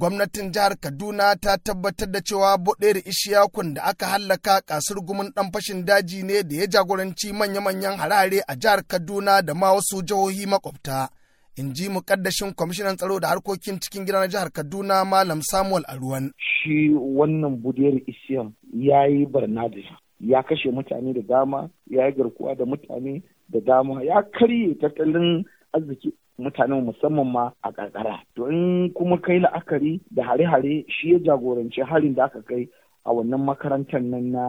gwamnatin jihar Kaduna ta tabbatar da cewa Bodere Ishiyakun da aka hallaka ƙasar gumin ɗan fashin daji ne da ya jagoranci manya-manyan harare a jihar Kaduna da ma wasu jihohi makwabta. In ji mukaddashin kwamishinan tsaro da harkokin cikin gida na jihar Kaduna Malam Samuel Aruwan. Shi wannan Bodere Ishiyam ya yi barna da ya kashe mutane da dama, ya yi garkuwa da mutane da dama, ya karye tattalin arziki mutanen musamman ma a karkara. To in kuma kai la'akari da hare-hare shi ya jagoranci harin da aka kai a wannan makarantar nan na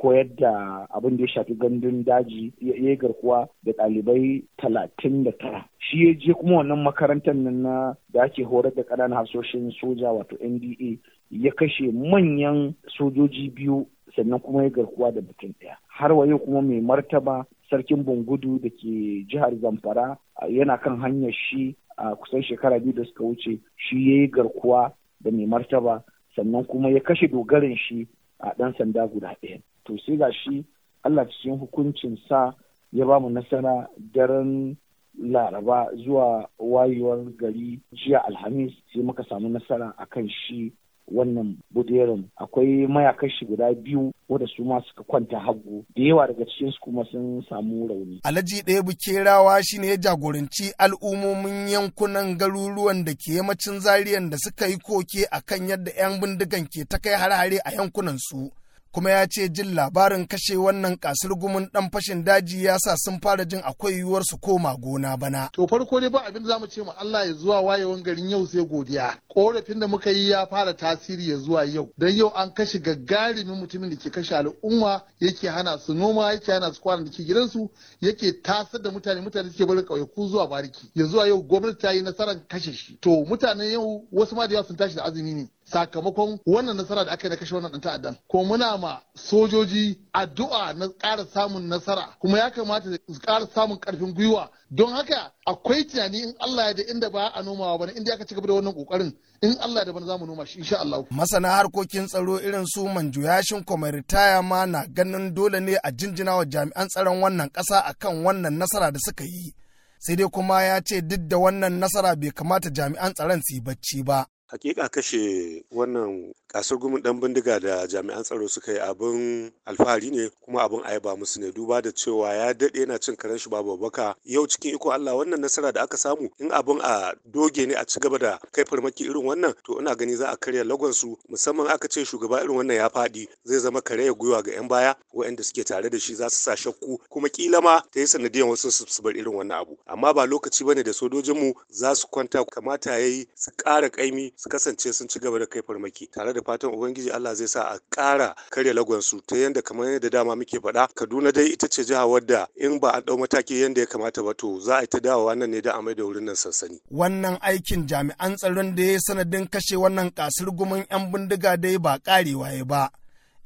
koyar da abin da ya shafi gandun daji ya garkuwa da ɗalibai talatin da tara. Shi ya je kuma wannan makarantar nan na da ake horar da ƙananan hasoshin soja wato NDA ya kashe manyan sojoji biyu sannan kuma ya garkuwa da mutum ɗaya. Har wa yau kuma mai martaba sarkin bungudu da ke jihar zamfara yana kan hanyar shi a kusan shekara biyu da suka wuce shi ya yi garkuwa da mai martaba sannan kuma ya kashe dogarin shi a ɗan sanda guda ɗaya. To sai ga shi allah cikin hukuncin sa ya ba mu nasara daren laraba zuwa wayewar gari jiya alhamis sai muka samu nasara akan shi wannan buderin akwai mayaƙan shi guda biyu wanda su ma suka kwanta hagu da yawa daga cikin su kuma sun samu rauni. Alhaji ɗaya bukerawa shi ne ya jagoranci al'ummomin yankunan garuruwan da ke yammacin zariyan da suka yi koke akan yadda 'yan bindigan ke ta kai hare-hare a yankunan su. Kuma ya ce jin labarin kashe wannan ƙasar gumin dan fashin daji ya sa sun fara jin akwai yiwuwar su koma gona bana. To farko dai ba abin za mu ce ma Allah ya zuwa wayewan garin yau sai godiya. Korafin da muka yi ya fara tasiri ya zuwa yau. Dan yau an kashe gagarumin mutumin da ke kashe al'umma yake hana su noma yake hana su kwana da ke gidansu yake tasar da mutane mutane suke barin ƙauyaku zuwa bariki. Ya zuwa yau gwamnati ta yi nasarar kashe shi. To mutanen yau wasu ma da yawa sun tashi da azumi ne. Sakamakon wannan nasara da aka yi na kashe wannan ta'addan. Ko muna ma sojoji addu'a na ƙara samun nasara. Kuma ya kamata su ƙara samun ƙarfin gwiwa. Don haka akwai tunani in Allah ya da inda ba a nomawa ba ne inda aka ci gaba da wannan ƙoƙarin in Allah da bana za mu noma shi insha Allah. Masana harkokin tsaro irin su manju yashin kuma ritaya ma na ganin dole ne a jinjina wa jami'an tsaron wannan ƙasa akan wannan nasara da suka yi. Sai dai kuma ya ce duk da wannan nasara bai kamata jami'an tsaron su yi bacci ba. Hakika kashe wannan ƙasar gumin dan bindiga da jami'an tsaro suka yi abin alfahari ne kuma abin ayaba musu ne. Duba da cewa ya daɗe yana cin karen shi babu baka yau cikin iko Allah wannan nasara da aka samu in abin a doge ne a ci gaba da kai farmaki irin wannan to ina gani za a karya lagon su. Musamman aka ce shugaba irin wannan ya faɗi zai zama kare gwiwa ga yan baya waɗanda suke tare da shi za su sa shakku kuma kila ma ta yi sanadiyan wasu su bar irin wannan abu. Amma ba lokaci ba ne da sojojinmu za su kwanta kamata yayi su ƙara ƙaimi su kasance sun ci gaba da kai farmaki tare da fatan ubangiji Allah zai sa a ƙara karya lagonsu ta yadda kamar yadda dama muke faɗa Kaduna dai ita ce jiha wadda in ba a ɗau mataki yadda ya kamata ba to za a yi ta dawowa nan ne da a mai da wurin nan sansani. Wannan aikin jami'an tsaron da ya sanadin kashe wannan ƙasar gumin 'yan bindiga dai ba ƙarewa ya ba.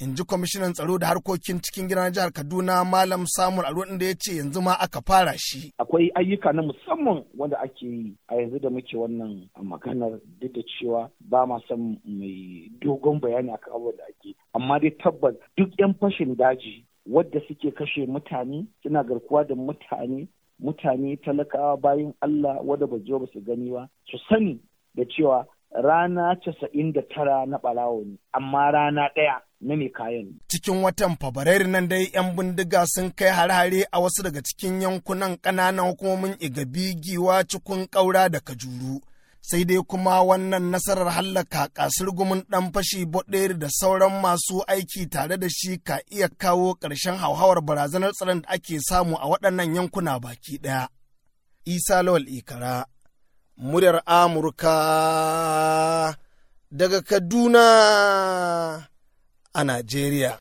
In ji kwamishinan tsaro da harkokin cikin gidan jihar kaduna malam samun aro da ya ce yanzu ma aka fara shi. Akwai ayyuka na musamman wanda ake yi. A yanzu da muke wannan maganar duk da cewa ba ma son mai dogon bayani akan abubuwan da ake amma dai tabbas duk yan fashin daji wadda suke kashe mutane suna garkuwa da mutane mutane talakawa bayan Allah wadda ba ba su gani ba su sani da cewa rana casa'in da tara na ɓarawo ne amma rana ɗaya na mai kayan. Cikin watan Fabrairu nan dai 'yan bindiga sun kai hare-hare a wasu daga cikin yankunan ƙananan hukumomin Igabi, Giwa, Cikun Ƙaura da Kajuru. Sai dai kuma wannan nasarar hallaka ƙasar gumin ɗan fashi boɗeri da sauran masu aiki tare da shi ka iya kawo ƙarshen hauhawar barazanar tsaron da ake samu a waɗannan yankuna baki ɗaya. Isa Lawal Ikara, muryar Amurka daga Kaduna. A Najeriya.